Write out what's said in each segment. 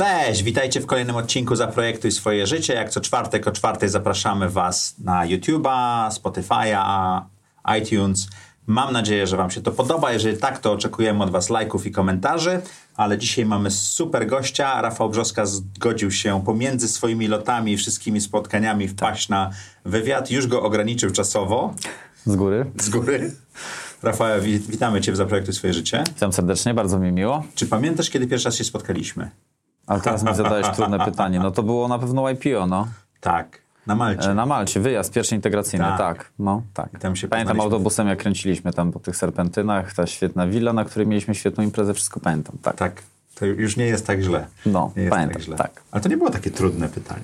Cześć, witajcie w kolejnym odcinku Zaprojektuj swoje życie. Jak co czwartek o czwartej zapraszamy Was na YouTube'a, Spotify'a, iTunes. Mam nadzieję, że Wam się to podoba. Jeżeli tak, to oczekujemy od Was lajków i komentarzy. Ale dzisiaj mamy super gościa. Rafał Brzoska zgodził się pomiędzy swoimi lotami i wszystkimi spotkaniami wpaść na wywiad. Już go ograniczył czasowo. Z góry. Z góry. Rafał, witamy Cię w Zaprojektuj swoje życie. Witam serdecznie, bardzo mi miło. Czy pamiętasz, kiedy pierwszy raz się spotkaliśmy? Ale teraz mi zadajesz trudne pytanie. No to było na pewno IPO, no. Tak, na Malcie. E, Na Malcie, wyjazd pierwszy integracyjny, Tak. tak. no, tak. tam się pamiętam autobusem, jak kręciliśmy tam po tych serpentynach, ta świetna willa, na której mieliśmy świetną imprezę, wszystko pamiętam, tak. Tak, to już nie jest tak źle. No, nie jest pamiętam, tak źle. tak. Ale to nie było takie trudne pytanie.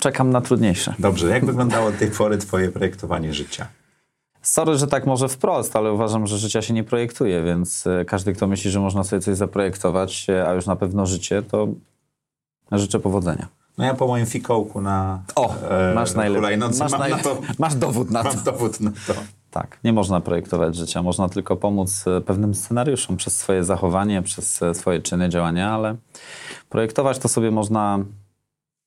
Czekam na trudniejsze. Dobrze, jak wyglądało do tej pory twoje projektowanie życia? Sorry, że tak może wprost, ale uważam, że życia się nie projektuje, więc e, każdy, kto myśli, że można sobie coś zaprojektować, e, a już na pewno życie, to życzę powodzenia. No ja po moim fikołku na O, e, masz hulajnodze Masz, mam, to, masz dowód na to. mam dowód na to. Tak, nie można projektować życia, można tylko pomóc e, pewnym scenariuszom przez swoje zachowanie, przez swoje czyny, działania, ale projektować to sobie można,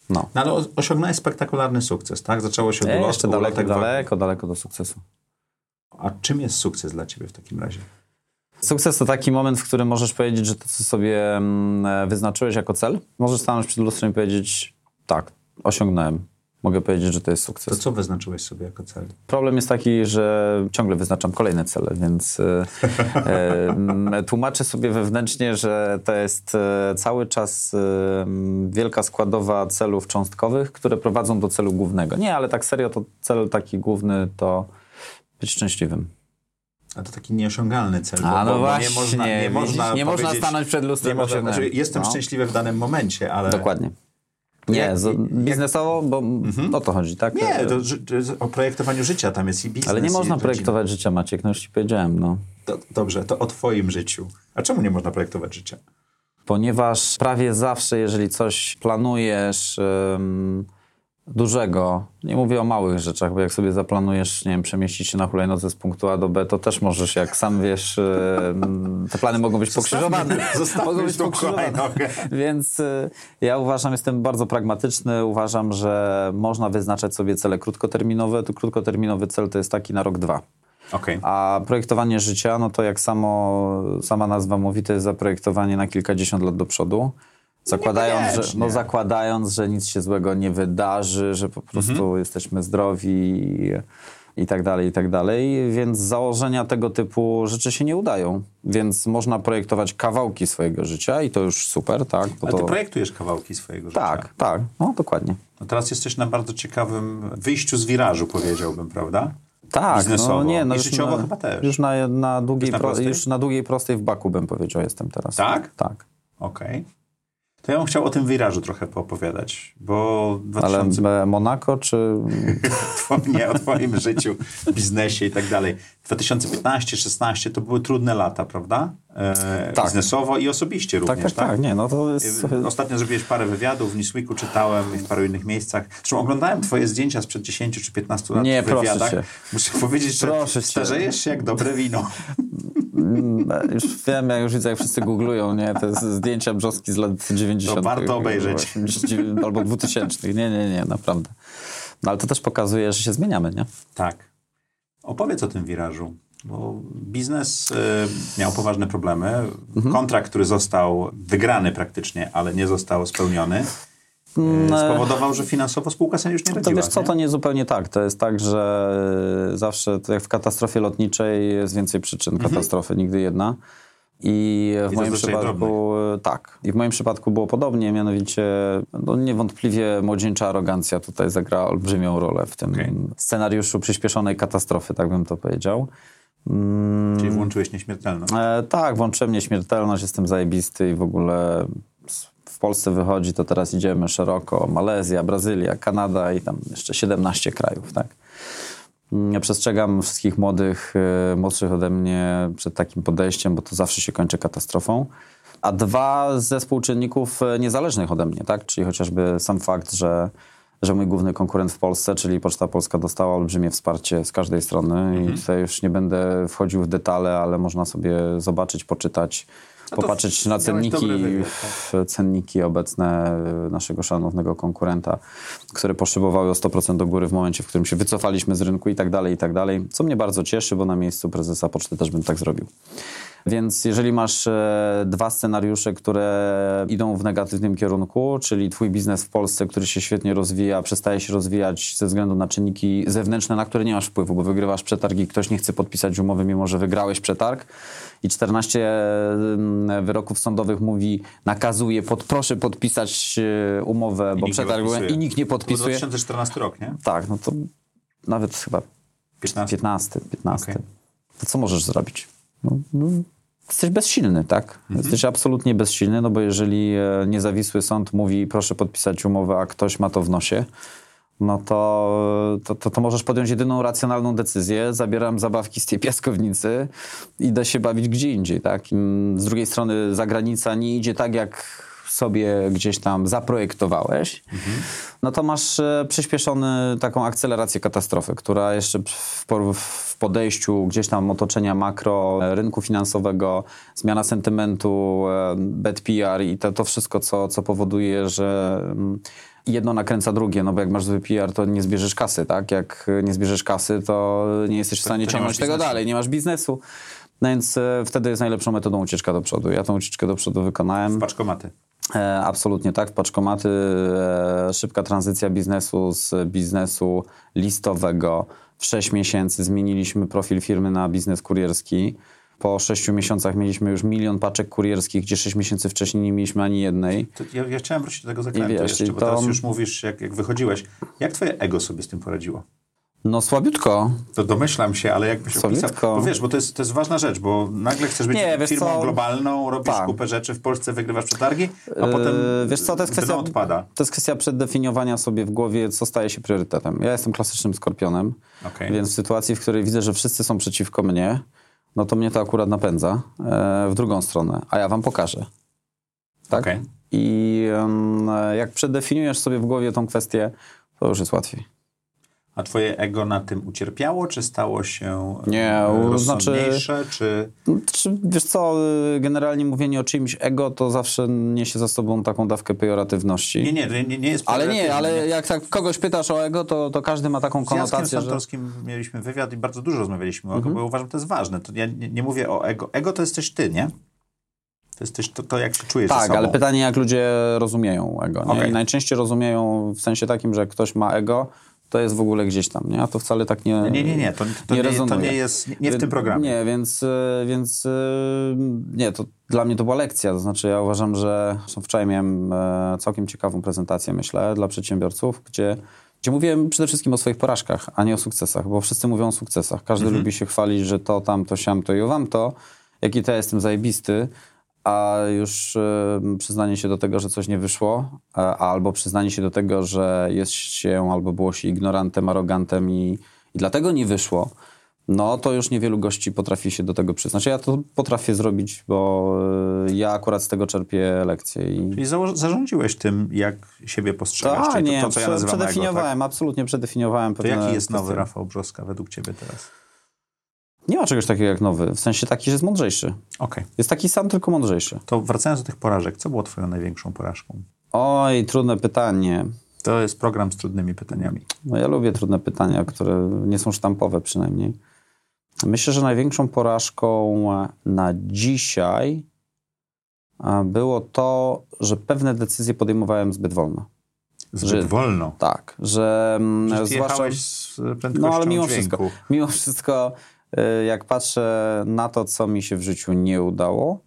no, No ale osiągnąłeś spektakularny sukces, tak? Zaczęło się od jeszcze daleko, daleko, daleko do sukcesu. A czym jest sukces dla ciebie w takim razie? Sukces to taki moment, w którym możesz powiedzieć, że to, co sobie mm, wyznaczyłeś jako cel, możesz stanąć przed lustrem i powiedzieć, tak, osiągnąłem. Mogę powiedzieć, że to jest To sukces. co wyznaczyłeś sobie jako cel? Problem jest taki, że ciągle wyznaczam kolejne cele, więc e, e, m, tłumaczę sobie wewnętrznie, że to jest e, cały czas e, m, wielka składowa celów cząstkowych, które prowadzą do celu głównego. Nie, ale tak serio, to cel taki główny to być szczęśliwym. A to taki nieosiągalny cel. A no bo właśnie, nie można, nie widzisz, można, nie można stanąć przed Nie lustrem. można, osiągnąłem. znaczy, jestem No. szczęśliwy w danym momencie, ale... Dokładnie. Nie, Jak- z, biznesowo, bo o to chodzi, tak? Nie, to, o projektowaniu życia tam jest i biznes. Ale nie można projektować życia, Maciek, no już ci powiedziałem, no. To, dobrze, to o twoim życiu. A czemu nie można projektować życia? Ponieważ prawie zawsze, jeżeli coś planujesz dużego, nie mówię o małych rzeczach, bo jak sobie zaplanujesz, nie wiem, przemieścić się na hulajnodze z punktu A do B, to też możesz, jak sam wiesz, em, te plany mogą być pokrzyżowane. Zostawmy mogą być pokrzyżowane. Więc y, ja uważam, jestem bardzo pragmatyczny, uważam, że można wyznaczać sobie cele krótkoterminowe. Tu krótkoterminowy cel to jest taki na rok, dwa. Okej. A projektowanie życia, no to jak samo, sama nazwa mówi, to jest zaprojektowanie na kilkadziesiąt lat do przodu. Zakładając, że, no zakładając, że nic się złego nie wydarzy, że po prostu Mhm. jesteśmy zdrowi i, i tak dalej, i tak dalej. Więc założenia tego typu rzeczy się nie udają. Więc można projektować kawałki swojego życia i to już super, tak? Bo Ale ty to, projektujesz kawałki swojego życia. tak, tak, no dokładnie. No teraz jesteś na bardzo ciekawym wyjściu z wirażu, powiedziałbym, prawda? Tak, Biznesowo. no nie, no I już życiowo na, chyba też. Już na, na, długiej Już na pro, prostej? już na długiej prostej w baku bym powiedział jestem teraz. Tak? Tak. Okej. To ja bym chciał o tym wirażu trochę poopowiadać, bo Ale 2000... e, Monako czy... nie o twoim życiu, biznesie i tak dalej. 2015-16 to były trudne lata, prawda? E, Tak. Biznesowo i osobiście Tak, również, tak, tak, nie, no to jest... Y, Ostatnio zrobiłeś parę wywiadów, w Newsweeku czytałem i w paru innych miejscach. Zresztą oglądałem twoje zdjęcia sprzed 10 czy 15 lat Nie, w proszę wywiadach. cię. Muszę powiedzieć, że Proszę starzejesz się jak dobre wino. Mm, Już wiem, jak już widzę, jak wszyscy googlują, nie, te zdjęcia brzoski z lat 90. To warto obejrzeć. 80, albo 2000. Nie, nie, nie, naprawdę. No ale to też pokazuje, że się zmieniamy, nie? Tak. Opowiedz o tym wirażu. Bo biznes y, miał poważne problemy. Mhm. Kontrakt, który został wygrany praktycznie, ale nie został spełniony, spowodował, że finansowo spółka sobie już nie radziła. To wiesz co, nie? to nie zupełnie tak. To jest tak, że zawsze, jak w katastrofie lotniczej jest więcej przyczyn katastrofy, nigdy jedna. I w to moim przypadku tak. I w moim przypadku było podobnie, mianowicie no niewątpliwie młodzieńcza arogancja tutaj zagrała olbrzymią rolę w tym Okej. scenariuszu przyspieszonej katastrofy, tak bym to powiedział. Mm, Czyli włączyłeś nieśmiertelność. e, tak, włączyłem nieśmiertelność, jestem zajebisty i w ogóle w Polsce wychodzi, to teraz idziemy szeroko. Malezja, Brazylia, Kanada i tam jeszcze 17 krajów, tak? Ja przestrzegam wszystkich młodych, y, młodszych ode mnie przed takim podejściem, bo to zawsze się kończy katastrofą. A dwa ze współczynników y, niezależnych ode mnie, tak? Czyli chociażby sam fakt, że, że mój główny konkurent w Polsce, czyli Poczta Polska dostała olbrzymie wsparcie z każdej strony i tutaj już nie będę wchodził w detale, ale można sobie zobaczyć, poczytać, popatrzeć na cenniki, tak. cenniki obecne naszego szanownego konkurenta, które poszybowały o 100% do góry w momencie, w którym się wycofaliśmy z rynku i tak dalej, i tak dalej. Co mnie bardzo cieszy, bo na miejscu prezesa poczty też bym tak zrobił. Więc jeżeli masz e, dwa scenariusze, które idą w negatywnym kierunku, czyli twój biznes w Polsce, który się świetnie rozwija, przestaje się rozwijać ze względu na czynniki zewnętrzne, na które nie masz wpływu, bo wygrywasz przetarg i ktoś nie chce podpisać umowy, mimo że wygrałeś przetarg i 14 mm, wyroków sądowych mówi, nakazuje, pod, proszę podpisać e, umowę, bo przetarg i nikt nie To podpisuje. 2014 rok, nie? Tak, no to nawet chyba 15. 15, 15. Okej. To co możesz zrobić? No, no, jesteś bezsilny, tak? Mhm. Jesteś absolutnie bezsilny, no bo jeżeli e, niezawisły sąd mówi, proszę podpisać umowę, a ktoś ma to w nosie, no to, to, to, to możesz podjąć jedyną racjonalną decyzję. Zabieram zabawki z tej piaskownicy, idę się bawić gdzie indziej, tak? Z drugiej strony zagranica nie idzie tak, jak sobie gdzieś tam zaprojektowałeś, no to masz e, przyspieszony taką akcelerację katastrofy, która jeszcze w, w podejściu gdzieś tam otoczenia makro, e, rynku finansowego, zmiana sentymentu, e, bad PR i to, to wszystko, co, co powoduje, że mm, jedno nakręca drugie, no bo jak masz zły PR, to nie zbierzesz kasy, tak? Jak nie zbierzesz kasy, to nie jesteś w stanie to nie ciągnąć tego dalej, nie masz biznesu. No więc wtedy jest najlepszą metodą ucieczka do przodu. Ja tą ucieczkę do przodu wykonałem. Paczkomaty. E, absolutnie tak, w paczkomaty, e, szybka tranzycja biznesu z biznesu listowego. W 6 miesięcy zmieniliśmy profil firmy na biznes kurierski. Po 6 miesiącach mieliśmy już milion paczek kurierskich, gdzie 6 miesięcy wcześniej nie mieliśmy ani jednej. To ja, ja chciałem wrócić do tego zakrętu wiesz, jeszcze, bo to- teraz już mówisz, jak, jak wychodziłeś. Jak twoje ego sobie z tym poradziło? No słabiutko. To domyślam się, ale jakbyś Słabiutko. opisał... Bo wiesz, bo to jest, to jest ważna rzecz, bo nagle chcesz być Nie, wiesz firmą co? globalną, robisz Tak. kupę rzeczy w Polsce, wygrywasz przetargi, a potem Yy, Wiesz co, to jest, dno kwestia, odpada. to jest kwestia przeddefiniowania sobie w głowie, co staje się priorytetem. Ja jestem klasycznym skorpionem, Okej. więc w sytuacji, w której widzę, że wszyscy są przeciwko mnie, no to mnie to akurat napędza e, w drugą stronę, a ja wam pokażę. Tak? Okej. I em, jak przedefiniujesz sobie w głowie tą kwestię, to już jest łatwiej. A twoje ego na tym ucierpiało, czy stało się Nie, e, u- znaczy- rozsądniejsze, czy... No, Czy, wiesz co, y, generalnie mówienie o czyimś ego to zawsze niesie za sobą taką dawkę pejoratywności. Nie, nie, nie, nie jest Ale nie, ale jak tak kogoś pytasz o ego, to, to każdy ma taką Z konotację, że... Santorskim mieliśmy wywiad i bardzo dużo rozmawialiśmy o Mhm. ego, bo uważam, że to jest ważne. To ja nie, nie mówię o ego. Ego to jesteś ty, nie? To jesteś to, to jak się czujesz Tak, ale pytanie, jak ludzie rozumieją ego. Nie? I najczęściej rozumieją w sensie takim, że ktoś ma ego, to jest w ogóle gdzieś tam, nie? A to wcale tak nie Nie, nie, nie, to, to, nie nie, to nie jest, nie, w tym programie. Nie, więc, y, więc y, nie, to dla mnie to była lekcja. To znaczy, ja uważam, że wczoraj miałem e, całkiem ciekawą prezentację, myślę, dla przedsiębiorców, gdzie, gdzie mówiłem przede wszystkim o swoich porażkach, a nie o sukcesach, bo wszyscy mówią o sukcesach. Każdy Mhm. lubi się chwalić, że to, tamto, siamto i owam to, jaki to ja jestem zajebisty, a już przyznanie się do tego, że coś nie wyszło, e, albo przyznanie się do tego, że jest się albo było się ignorantem, arogantem i, i dlatego nie wyszło, no to już niewielu gości potrafi się do tego przyznać. Ja to potrafię zrobić, bo e, ja akurat z tego czerpię lekcje. I... Czyli zało- zarządziłeś tym, jak siebie postrzegasz, czyli nie, to, to, co ja prze- nazywam ego, tak? przedefiniowałem, absolutnie przedefiniowałem To jaki jest nowy kwestie. Rafał Brzoska według ciebie teraz? Nie ma czegoś takiego jak nowy, w sensie taki, że jest mądrzejszy. Okej. Jest taki sam, tylko mądrzejszy. To wracając do tych porażek, co było twoją największą porażką? Oj, trudne pytanie. To jest program z trudnymi pytaniami. No ja lubię trudne pytania, które nie są sztampowe przynajmniej. Myślę, że największą porażką na dzisiaj było to, że pewne decyzje podejmowałem zbyt wolno. Zbyt Że- wolno. Tak, że mm, Przecież zwłaszcza... z prędkością No ale mimo dźwięku. wszystko, mimo wszystko, jak patrzę na to, co mi się w życiu nie udało,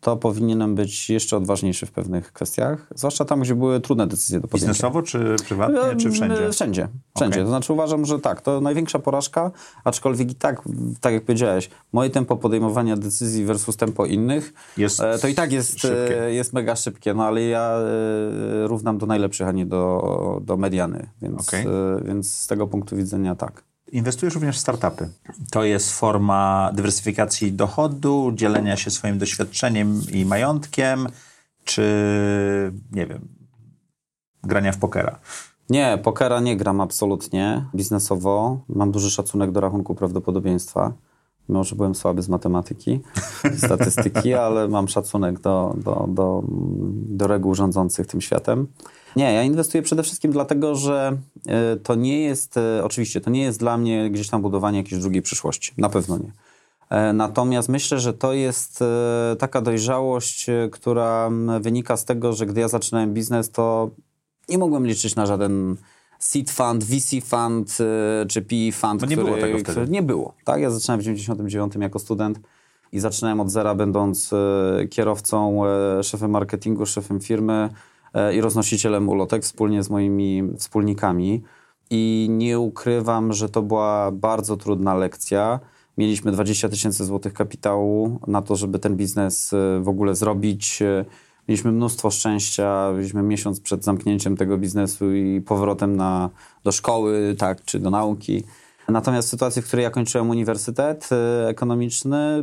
to powinienem być jeszcze odważniejszy w pewnych kwestiach, zwłaszcza tam, gdzie były trudne decyzje do podjęcia. Biznesowo, czy prywatnie, czy wszędzie? E, Wszędzie, wszędzie. Okej. To znaczy uważam, że tak, to największa porażka, aczkolwiek i tak, tak jak powiedziałeś, moje tempo podejmowania decyzji versus tempo innych, Jest e, to i tak jest, szybkie. e, jest mega szybkie, no ale ja e, równam do najlepszych, a nie do, do mediany, więc, e, więc z tego punktu widzenia tak. Inwestujesz również w startupy. To jest forma dywersyfikacji dochodu, dzielenia się swoim doświadczeniem i majątkiem, czy nie wiem, grania w pokera. Nie, pokera nie gram absolutnie biznesowo. Mam duży szacunek do rachunku prawdopodobieństwa. Mimo, że byłem słaby z matematyki statystyki, ale mam szacunek do, do, do, do reguł rządzących tym światem. Nie, ja inwestuję przede wszystkim dlatego, że e, to nie jest, e, oczywiście, to nie jest dla mnie gdzieś tam budowanie jakiejś drugiej przyszłości. Na pewno nie. E, Natomiast myślę, że to jest taka dojrzałość, która wynika z tego, że gdy ja zaczynałem biznes, to nie mogłem liczyć na żaden seed fund, VC fund czy PE fund, Bo nie który, było tego wtedy. który nie było. Tak? Ja zaczynałem w 99 jako student i zaczynałem od zera, będąc kierowcą, szefem marketingu, szefem firmy i roznosicielem ulotek wspólnie z moimi wspólnikami. I nie ukrywam, że to była bardzo trudna lekcja. Mieliśmy 20 tysięcy złotych kapitału na to, żeby ten biznes e, w ogóle zrobić. E, Mieliśmy mnóstwo szczęścia, byliśmy miesiąc przed zamknięciem tego biznesu i powrotem na, do szkoły, tak, czy do nauki. Natomiast w sytuacji, w której ja kończyłem uniwersytet e, ekonomiczny,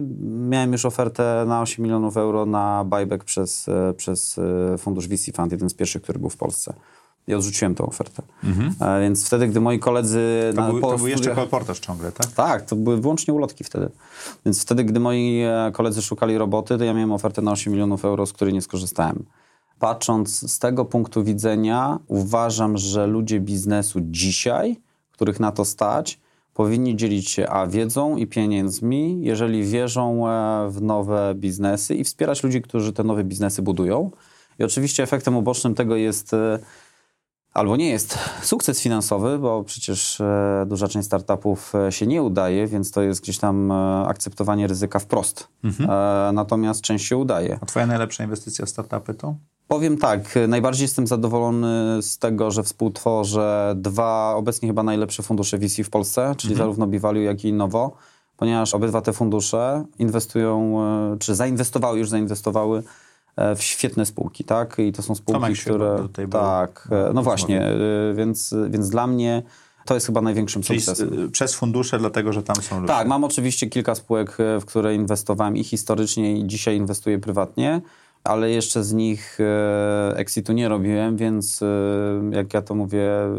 miałem już ofertę na 8 milionów euro na buyback przez, e, przez e, fundusz VC Fund, jeden z pierwszych, który był w Polsce. I odrzuciłem tę ofertę. E, Więc wtedy, gdy moi koledzy... Mhm. To, na- był, to był jeszcze kolportaż ciągle, tak? tak, to były wyłącznie ulotki wtedy. Więc wtedy, gdy moi e, koledzy szukali roboty, to ja miałem ofertę na 8 milionów euro, z której nie skorzystałem. Patrząc z tego punktu widzenia, uważam, że ludzie biznesu dzisiaj, których na to stać, powinni dzielić się a wiedzą i pieniędzmi, jeżeli wierzą e, w nowe biznesy i wspierać ludzi, którzy te nowe biznesy budują. I oczywiście efektem ubocznym tego jest e, albo nie jest sukces finansowy, bo przecież e, duża część startupów się nie udaje, więc to jest gdzieś tam akceptowanie ryzyka wprost. E, natomiast część się udaje. A twoja najlepsza inwestycja w startupy to? Powiem tak, najbardziej jestem zadowolony z tego, że współtworzę dwa obecnie chyba najlepsze fundusze VC w Polsce, czyli zarówno Bivalue, jak i Innovo, ponieważ obydwa te fundusze inwestują, e, czy zainwestowały, już zainwestowały e, w świetne spółki, tak? I to są spółki, Tomek które... tutaj był tak, na e, no właśnie, więc, więc dla mnie to jest chyba największym Czyli sukcesem. przez fundusze, dlatego że tam są ludzie. Tak, mam oczywiście kilka spółek, w które inwestowałem i historycznie, i dzisiaj inwestuję prywatnie, ale jeszcze z nich e, exitu nie robiłem, więc e, jak ja to mówię, e,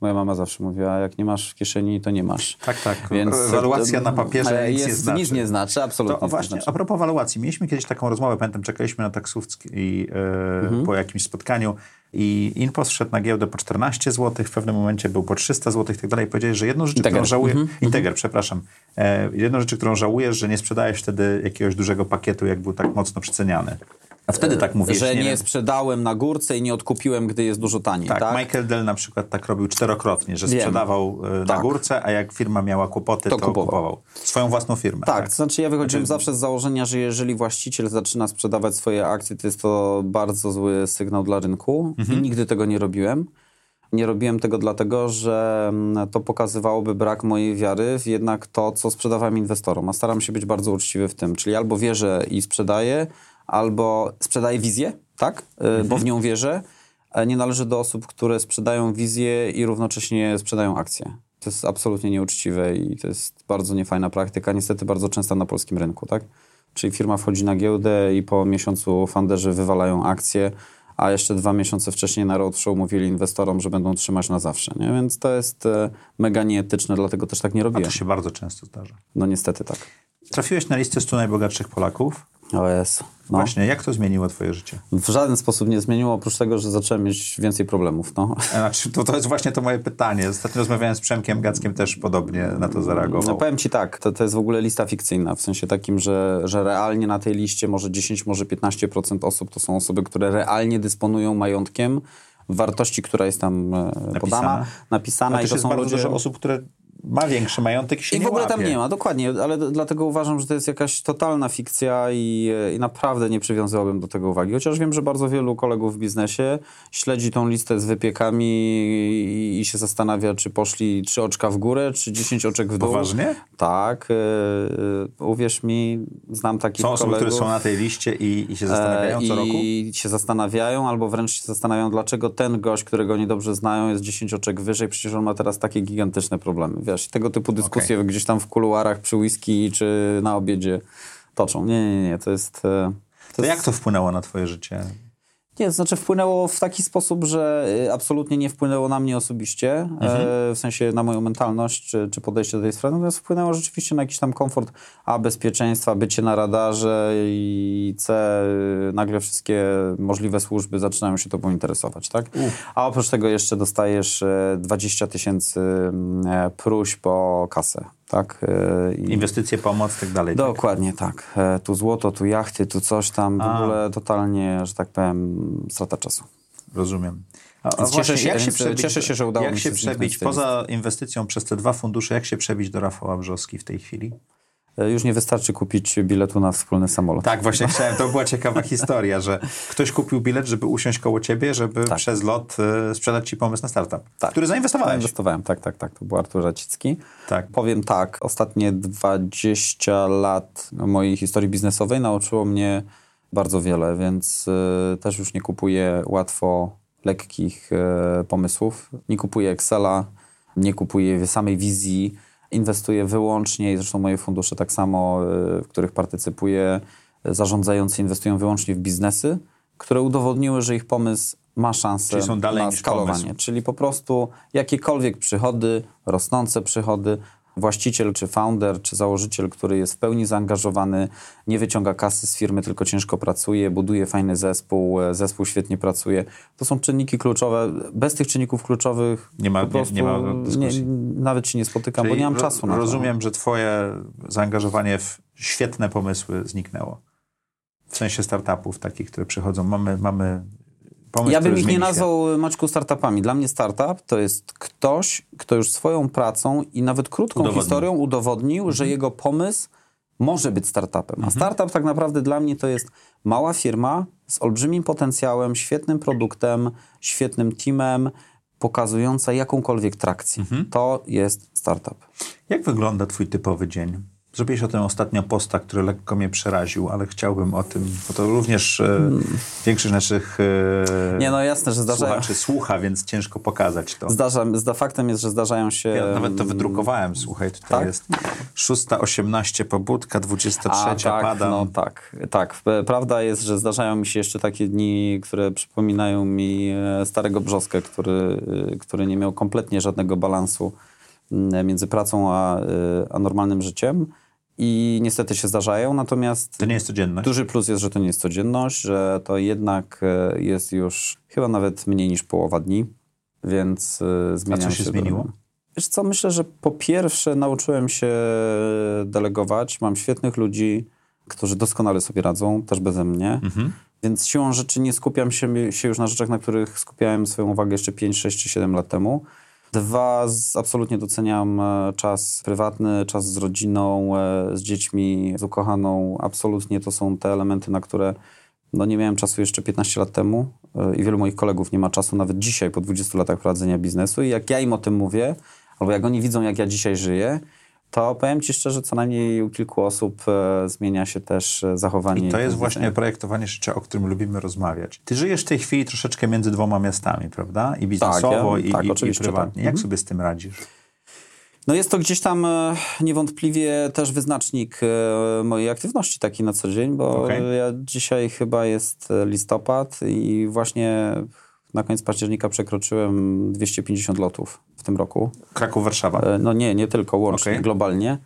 moja mama zawsze mówiła, jak nie masz w kieszeni, to nie masz. Tak, tak. Więc Waluacja na papierze nic nie jest, znaczy. Nic nie znaczy, absolutnie To właśnie, znaczy. a propos waluacji. Mieliśmy kiedyś taką rozmowę, pamiętam, czekaliśmy na taksówce i, e, Mhm. po jakimś spotkaniu i Inpost wszedł na giełdę po 14 zł, w pewnym momencie był po 300 zł i tak dalej. Powiedziałeś, że jedną rzecz, Integer. którą żałuję... Mhm, Integer, przepraszam. E, jedną rzecz, którą żałujesz, że nie sprzedałeś wtedy jakiegoś dużego pakietu, jak był tak mocno przeceniany. A wtedy tak mówisz, Że nie, wiem. sprzedałem na górce i nie odkupiłem, gdy jest dużo taniej, Tak, tak? Michael Dell na przykład tak robił czterokrotnie, że sprzedawał e, na Tak. górce, a jak firma miała kłopoty, to, To kupował. kupował. Swoją własną firmę. Tak, to znaczy ja wychodziłem zawsze z założenia, że jeżeli właściciel zaczyna sprzedawać swoje akcje, to jest to bardzo zły sygnał dla rynku i nigdy tego nie robiłem. Nie robiłem tego dlatego, że mm, to pokazywałoby brak mojej wiary w jednak to, co sprzedawałem inwestorom. A staram się być bardzo uczciwy w tym. Czyli albo wierzę i sprzedaję, albo sprzedaję wizję, tak? Y, Bo w nią wierzę. A Nie należy do osób, które sprzedają wizję i równocześnie sprzedają akcje. To jest absolutnie nieuczciwe i to jest bardzo niefajna praktyka, niestety bardzo częsta na polskim rynku, tak? Czyli firma wchodzi na giełdę i po miesiącu funderzy wywalają akcje, a jeszcze dwa miesiące wcześniej na roadshow mówili inwestorom, że będą trzymać na zawsze, nie? Więc to jest e, mega nieetyczne, dlatego też tak nie A robiłem. to się bardzo często zdarza. No niestety tak. Trafiłeś na listę 100 najbogatszych Polaków. O jest. No. Właśnie, jak to zmieniło twoje życie? W żaden sposób nie zmieniło, oprócz tego, że zacząłem mieć więcej problemów, no. Znaczy, to, to jest właśnie to moje pytanie. Ostatnio rozmawiałem z Przemkiem Gackiem, też podobnie na to No, zareagował. powiem ci tak, to, to jest w ogóle lista fikcyjna, w sensie takim, że, że realnie na tej liście może 10, może 15% osób to są osoby, które realnie dysponują majątkiem wartości, która jest tam e, podana, napisana Ale i to jest są bardzo ludzie... dużo osób, które ma większy majątek i się I w ogóle łapie. tam nie ma, dokładnie, ale dlatego uważam, że to jest jakaś totalna fikcja i, i naprawdę nie przywiązywałbym do tego uwagi. Chociaż wiem, że bardzo wielu kolegów w biznesie śledzi tą listę z wypiekami i, i się zastanawia, czy poszli trzy oczka w górę, czy 10 oczek w dół. Poważnie? Tak. Yy, uwierz mi, znam takich Są osoby, kolegów. które są na tej liście i, i się zastanawiają co E, roku? I się zastanawiają, albo wręcz się zastanawiają, dlaczego ten gość, którego oni dobrze znają, jest 10 oczek wyżej, przecież on ma teraz takie gigantyczne problemy. Wiesz, tego typu dyskusje gdzieś tam w kuluarach przy whisky czy na obiedzie toczą. Nie, nie, nie, to jest... e, To jest jak to wpłynęło na twoje życie? Nie, to znaczy wpłynęło w taki sposób, że y, absolutnie nie wpłynęło na mnie osobiście, e, w sensie na moją mentalność czy, czy podejście do tej sprawy, natomiast wpłynęło rzeczywiście na jakiś tam komfort A, bezpieczeństwa, bycie na radarze i C, y, nagle wszystkie możliwe służby zaczynają się tobą interesować, tak? A oprócz tego jeszcze dostajesz e, 20 tysięcy mm, e, próśb o kasę, tak? E, i- Inwestycje, pomoc i tak dalej. tak? Dokładnie tak. E, Tu złoto, tu jachty, tu coś tam. W A. ogóle totalnie, że tak powiem, strata czasu. Rozumiem. A, a właśnie, cieszę się- jak się więc przebić, cieszę się, że udało jak mi się się przebić poza inwestycją przez te dwa fundusze, jak się przebić do Rafała Brzoski w tej chwili? E, Już nie wystarczy kupić biletu na wspólny samolot. Tak, właśnie chciałem, to była ciekawa historia, że ktoś kupił bilet, żeby usiąść koło ciebie, żeby przez lot y, sprzedać ci pomysł na startup, Tak. który zainwestowałeś. Inwestowałem, tak, tak, tak. To był Artur Racicki. Tak. Powiem tak, ostatnie 20 lat mojej historii biznesowej nauczyło mnie bardzo wiele, więc y, też już nie kupuję łatwo lekkich pomysłów. Nie kupuję Excela, nie kupuję samej wizji. Inwestuję wyłącznie, i zresztą moje fundusze tak samo, y, w których partycypuję, y, zarządzający inwestują wyłącznie w biznesy, które udowodniły, że ich pomysł ma szansę na skalowanie. Czyli po prostu jakiekolwiek przychody, rosnące przychody, właściciel, czy founder, czy założyciel, który jest w pełni zaangażowany, nie wyciąga kasy z firmy, tylko ciężko pracuje, buduje fajny zespół, e, zespół świetnie pracuje. To są czynniki kluczowe. Bez tych czynników kluczowych Nie ma- nie- nie ma dyskusji. nawet się nie spotykam, Czyli bo nie mam czasu na to. Rozumiem, że twoje zaangażowanie w świetne pomysły zniknęło. W sensie startupów takich, które przychodzą. Mamy, mamy pomysł, Ja bym ich nie nazwał, Maćku, startupami. Dla mnie startup to jest ktoś, kto już swoją pracą i nawet krótką Udowodnił. historią udowodnił, Mhm. że jego pomysł może być startupem. A startup tak naprawdę dla mnie to jest mała firma z olbrzymim potencjałem, świetnym produktem, świetnym teamem, pokazująca jakąkolwiek trakcję. Mhm. To jest startup. Jak wygląda twój typowy dzień? Zrobiłeś o tym ostatnio posta, który lekko mnie przeraził, ale chciałbym o tym, bo to również e, większość naszych e, Hmm. Nie, no jasne, że zdarzają, słuchaczy słucha, więc ciężko pokazać to. zdarza, zda, faktem jest, że zdarzają się... Ja nawet to wydrukowałem, słuchaj, tutaj Tak? jest 6.18 pobudka, 23 A, tak, padam. No tak, tak. P- Prawda jest, że zdarzają mi się jeszcze takie dni, które przypominają mi e, starego brzoskę, który, e, który nie miał kompletnie żadnego balansu między pracą a, e, a normalnym życiem. I niestety się zdarzają, natomiast To nie jest codzienność. duży plus jest, że to nie jest codzienność, że to jednak e, jest już chyba nawet mniej niż połowa dni, więc e, zmieniam się zmieniło? Wiesz co, myślę, że po pierwsze nauczyłem się delegować. Mam świetnych ludzi, którzy doskonale sobie radzą, też beze mnie. Mhm. Więc siłą rzeczy nie skupiam się, się już na rzeczach, na których skupiałem swoją uwagę jeszcze 5, 6 czy 7 lat temu. Dwa, z, absolutnie doceniam e, czas prywatny, czas z rodziną, e, z dziećmi, z ukochaną. Absolutnie to są te elementy, na które no, nie miałem czasu jeszcze 15 lat temu e, i wielu moich kolegów nie ma czasu nawet dzisiaj, po 20 latach prowadzenia biznesu. I jak ja im o tym mówię, albo jak oni widzą, jak ja dzisiaj żyję, to powiem Ci szczerze, co najmniej u kilku osób e, zmienia się też e, zachowanie. I to jest właśnie projektowanie życia, o którym lubimy rozmawiać. Ty żyjesz w tej chwili troszeczkę między dwoma miastami, prawda? I biznesowo, ja- i, tak, i, i oczywiście, prywatnie. tak. Jak sobie z tym radzisz? No jest to gdzieś tam e, niewątpliwie też wyznacznik e, mojej aktywności taki na co dzień, bo Okej. ja dzisiaj chyba jest listopad i właśnie na koniec października przekroczyłem 250 lotów w tym roku. Kraków, Warszawa. E, No nie, nie tylko, łącznie, Okej. globalnie.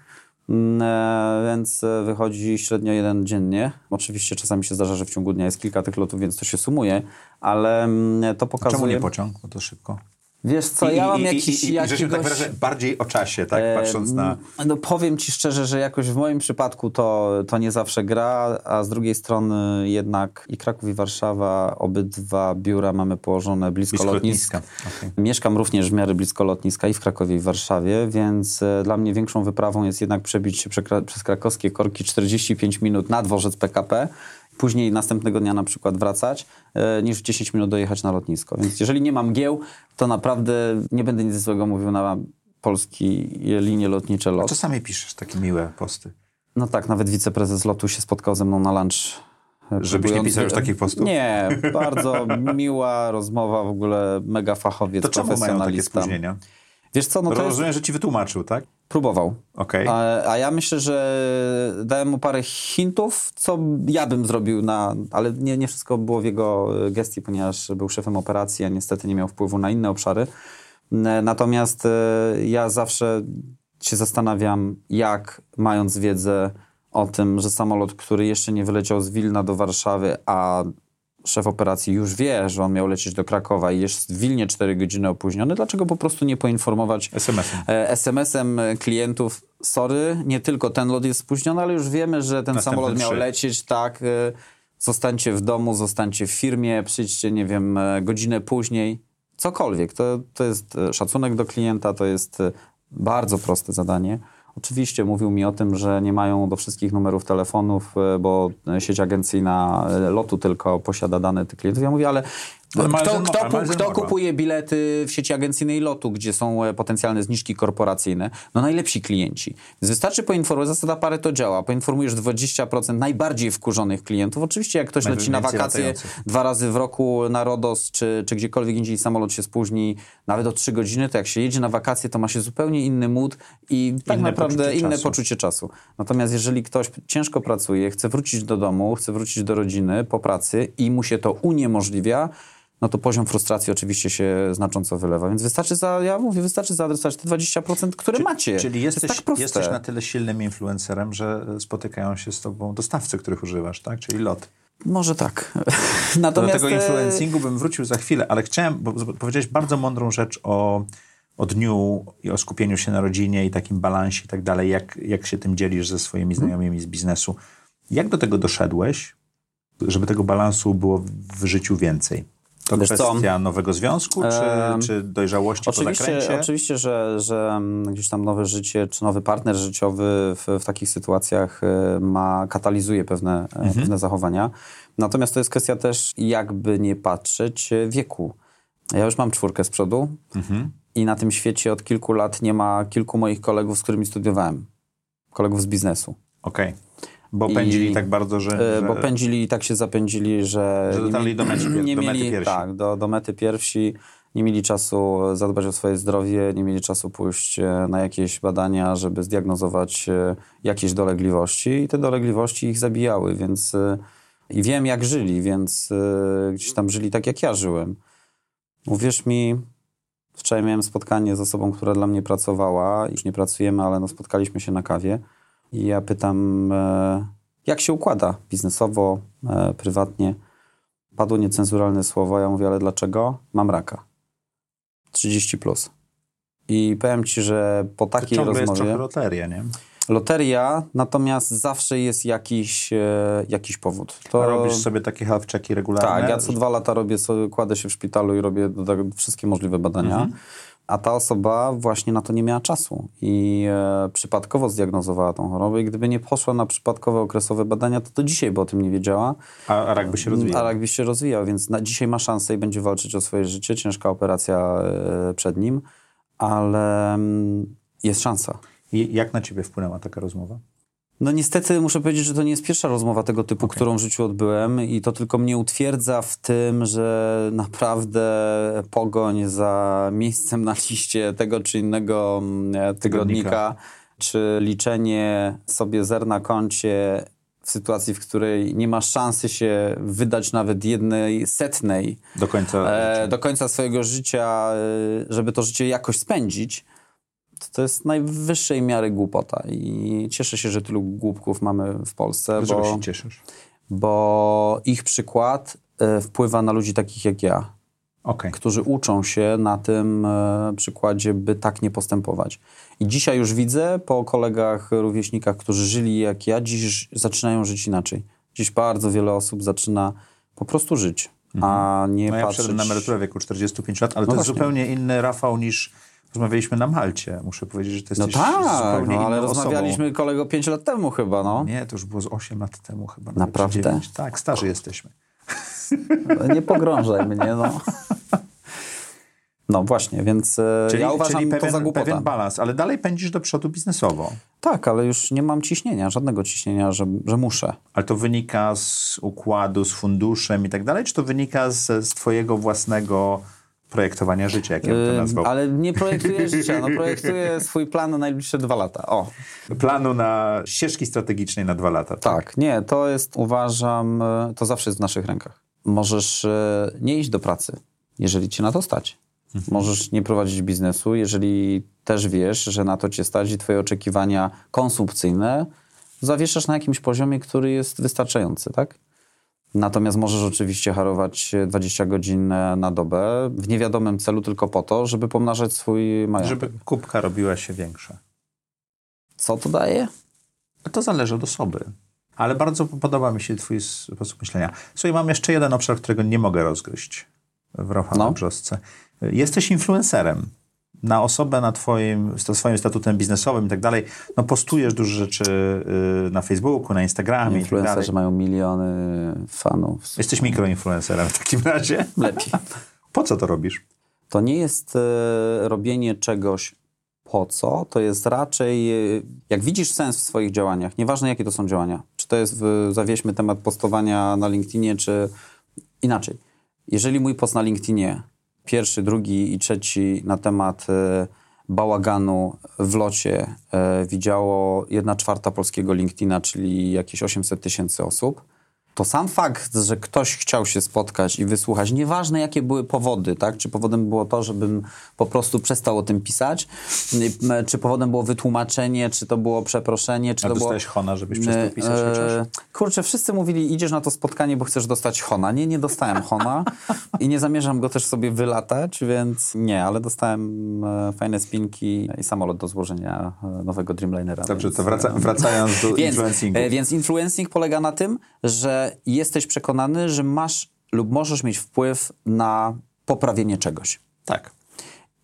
Mm, e, Więc e, wychodzi średnio jeden dziennie. Oczywiście czasami się zdarza, że w ciągu dnia jest kilka tych lotów, więc to się sumuje, ale mm, to Czemu pokazuje... nie pociąg? Bo to szybko. Wiesz co, ja mam jakiś, i, i, jakiegoś... I, tak wyrażę, bardziej o czasie, tak? Patrząc na... No powiem ci szczerze, że jakoś w moim przypadku to, to nie zawsze gra, a z drugiej strony jednak i Kraków i Warszawa, obydwa biura mamy położone blisko, Blisko lotniska. lotniska. Okej. Mieszkam również w miarę blisko lotniska i w Krakowie i w Warszawie, więc e, dla mnie większą wyprawą jest jednak przebić się przez krakowskie korki 45 minut na dworzec PKP, później następnego dnia na przykład wracać, e, niż w 10 minut dojechać na lotnisko. Więc jeżeli nie mam gieł, to naprawdę nie będę nic złego mówił na polskie linie lotnicze LOT. Czasami piszesz takie miłe posty. No tak, nawet wiceprezes lotu się spotkał ze mną na lunch. e, Żebyś nie pisał już takich postów? Nie, bardzo miła rozmowa, w ogóle mega fachowiec, To czemu mają takie profesjonalista. spóźnienia? Wiesz co, no to jest... Rozumiem, że ci wytłumaczył, tak? Próbował. Okej. A, a ja myślę, że dałem mu parę hintów, co ja bym zrobił na... Ale nie, nie wszystko było w jego e, gestii, ponieważ był szefem operacji, a niestety nie miał wpływu na inne obszary. Natomiast e, ja zawsze się zastanawiam, jak mając wiedzę o tym, że samolot, który jeszcze nie wyleciał z Wilna do Warszawy, a szef operacji już wie, że on miał lecieć do Krakowa i jest w Wilnie 4 godziny opóźniony, dlaczego po prostu nie poinformować SMS-em. e, SMS-em klientów, sorry, nie tylko ten lot jest spóźniony, ale już wiemy, że ten Następne samolot miał lecieć, tak, e, zostańcie w domu, zostańcie w firmie, przyjdźcie, nie wiem, e, godzinę później, cokolwiek. To, to jest e, szacunek do klienta, to jest e, bardzo proste zadanie. Oczywiście mówił mi o tym, że nie mają do wszystkich numerów telefonów, e, bo sieć agencyjna e, lotu tylko posiada dane tych klientów. Ja mówię, ale Ma kto, kto, kto Morła. kupuje bilety w sieci agencyjnej lotu, gdzie są e, potencjalne zniżki korporacyjne? No najlepsi klienci. Więc wystarczy poinformować, zasada parę to działa. Poinformujesz 20% najbardziej wkurzonych klientów. Oczywiście jak ktoś leci na wakacje latających. dwa razy w roku na Rodos, czy, czy gdziekolwiek indziej samolot się spóźni nawet o trzy godziny, to jak się jedzie na wakacje, to ma się zupełnie inny mood i tak Inne naprawdę poczucie inne czasu. poczucie czasu. Natomiast jeżeli ktoś ciężko pracuje, chce wrócić do domu, chce wrócić do rodziny po pracy i mu się to uniemożliwia, no to poziom frustracji oczywiście się znacząco wylewa. Więc wystarczy za, ja mówię, wystarczy zaadresować te 20%, które macie. Czyli jesteś, jest tak jesteś na tyle silnym influencerem, że spotykają się z tobą dostawcy, których używasz, tak? Czyli lot. Może tak. Do Natomiast tego e, influencingu bym wrócił za chwilę, ale chciałem, bo bo powiedziałeś bardzo mądrą rzecz o, o dniu i o skupieniu się na rodzinie i takim balansie i tak dalej, jak, jak się tym dzielisz ze swoimi znajomymi z biznesu. Jak do tego doszedłeś, żeby tego balansu było w życiu więcej? To Wiesz co? kwestia nowego związku, czy, Em, czy dojrzałości po Oczywiście, zakręcie? oczywiście że, że mm, gdzieś tam nowe życie, czy nowy partner życiowy w, w takich sytuacjach e, ma, katalizuje pewne, e, Mhm. pewne zachowania. Natomiast to jest kwestia też, jakby nie patrzeć, wieku. Ja już mam czwórkę z przodu Mhm. i na tym świecie od kilku lat nie ma kilku moich kolegów, z którymi studiowałem. Kolegów z biznesu. Okej. Bo I- pędzili tak bardzo, że... E, że... Bo pędzili i tak się zapędzili, że, Że dotarli do mety pier- nie do mieli. Tak, do, do mety pierwsi. Nie mieli czasu zadbać o swoje zdrowie, nie mieli czasu pójść e, na jakieś badania, żeby zdiagnozować e, jakieś dolegliwości i te dolegliwości ich zabijały, więc i wiem jak żyli, więc gdzieś tam żyli tak jak ja żyłem. Uwierz mi, wczoraj miałem spotkanie z osobą, która dla mnie pracowała, już nie pracujemy, ale no spotkaliśmy się na kawie i ja pytam, e, jak się układa biznesowo, e, prywatnie. Padło niecenzuralne słowo, ja mówię, ale dlaczego? Mam raka. 30 plus. I powiem ci, że po To takiej ciągle jest rozmowie... trochę loteria, nie? Loteria, natomiast zawsze jest jakiś, e, jakiś powód. A robisz sobie takie health checki regularne? Tak, ja co dwa lata robię sobie, kładę się w szpitalu i robię wszystkie możliwe badania. Mhm. A ta osoba właśnie na to nie miała czasu i e, przypadkowo zdiagnozowała tą chorobę i gdyby nie poszła na przypadkowe okresowe badania, to do dzisiaj by o tym nie wiedziała. A, a rak by się rozwijał. A rak by się rozwijał, więc na, dzisiaj ma szansę i będzie walczyć o swoje życie. Ciężka operacja e, przed nim, ale mm, jest szansa. I jak na ciebie wpłynęła taka rozmowa? No niestety muszę powiedzieć, że to nie jest pierwsza rozmowa tego typu, którą w życiu odbyłem i to tylko mnie utwierdza w tym, że naprawdę pogoń za miejscem na liście tego czy innego mm, tygodnika, Tygodnika. czy liczenie sobie zer na koncie w sytuacji, w której nie masz szansy się wydać nawet jednej setnej Do końca e, do końca swojego życia, e, żeby to życie jakoś spędzić, to, to jest najwyższej miary głupota. I cieszę się, że tylu głupków mamy w Polsce, Dlaczego bo, się cieszysz? bo ich przykład e, wpływa na ludzi takich jak ja. Okej. którzy uczą się na tym e, przykładzie, by tak nie postępować. I dzisiaj już widzę po kolegach, rówieśnikach, którzy żyli jak ja, dziś zaczynają żyć inaczej. Dziś bardzo wiele osób zaczyna po prostu żyć, a nie No ja patrzeć... na emeryturę w wieku 45 lat, ale No to jest właśnie. zupełnie inny Rafał niż rozmawialiśmy na Malcie. Muszę powiedzieć, że to No jesteś tak, zupełnie no, ale rozmawialiśmy kolego 5 lat temu chyba, no. Osobą. Nie, to już było z 8 lat temu chyba. Naprawdę? czy 9. Tak, starzy jesteśmy. Nie pogrążaj mnie, no. No właśnie, więc e, Czyli, ja uważam czyli to pewien, za głupotę. pewien balans, ale dalej pędzisz do przodu biznesowo. Tak, ale już nie mam ciśnienia, żadnego ciśnienia, że, że muszę. Ale to wynika z układu, z funduszem i tak dalej, czy to wynika z, z twojego własnego projektowania życia, jak ja bym to nazwał? ale nie projektuję życia, no projektuję swój plan na najbliższe dwa lata. O, Planu na ścieżki strategicznej na dwa lata. tak, nie, to jest, uważam, e, to zawsze jest w naszych rękach. Możesz e, nie iść do pracy, jeżeli cię na to stać. Możesz nie prowadzić biznesu, jeżeli też wiesz, że na to cię stać i twoje oczekiwania konsumpcyjne zawieszasz na jakimś poziomie, który jest wystarczający, tak? Natomiast możesz oczywiście harować 20 godzin e, na dobę w niewiadomym celu tylko po to, żeby pomnażać swój majątek. Żeby kubka robiła się większa. Co to daje? To zależy od osoby. Ale bardzo podoba mi się twój sposób myślenia. Słuchaj, mam jeszcze jeden obszar, którego nie mogę rozgryźć w Rafale No. Brzosce. Jesteś influencerem. Na osobę, na twoim, swoim statutem biznesowym i tak dalej, no postujesz dużo rzeczy y, na Facebooku, na Instagramie i tak mają miliony fanów. Jesteś mikroinfluencerem w takim razie. Lepiej. Po co to robisz? To nie jest e, robienie czegoś po co, to jest raczej, e, jak widzisz sens w swoich działaniach, nieważne jakie to są działania, czy to jest, w, zawieźmy temat postowania na LinkedInie, czy inaczej. Jeżeli mój post na LinkedInie, pierwszy, drugi i trzeci na temat e, bałaganu w locie e, widziało jedna czwarta polskiego LinkedIna, czyli jakieś 800 tysięcy osób, to sam fakt, że ktoś chciał się spotkać i wysłuchać, nieważne jakie były powody, tak? Czy powodem było to, żebym po prostu przestał o tym pisać, y, czy powodem było wytłumaczenie, czy to było przeproszenie, czy A to było... hona, żebyś przestał E, pisać chociaż? Kurczę, wszyscy mówili, idziesz na to spotkanie, bo chcesz dostać hona. Nie, nie dostałem hona i nie zamierzam go też sobie wylatać, więc nie, ale dostałem e, fajne spinki i samolot do złożenia e, nowego Dreamlinera. Dobrze, więc, to wraca, e, wracając do więc, influencingu. e, więc influencing polega na tym, że jesteś przekonany, że masz lub możesz mieć wpływ na poprawienie czegoś. tak.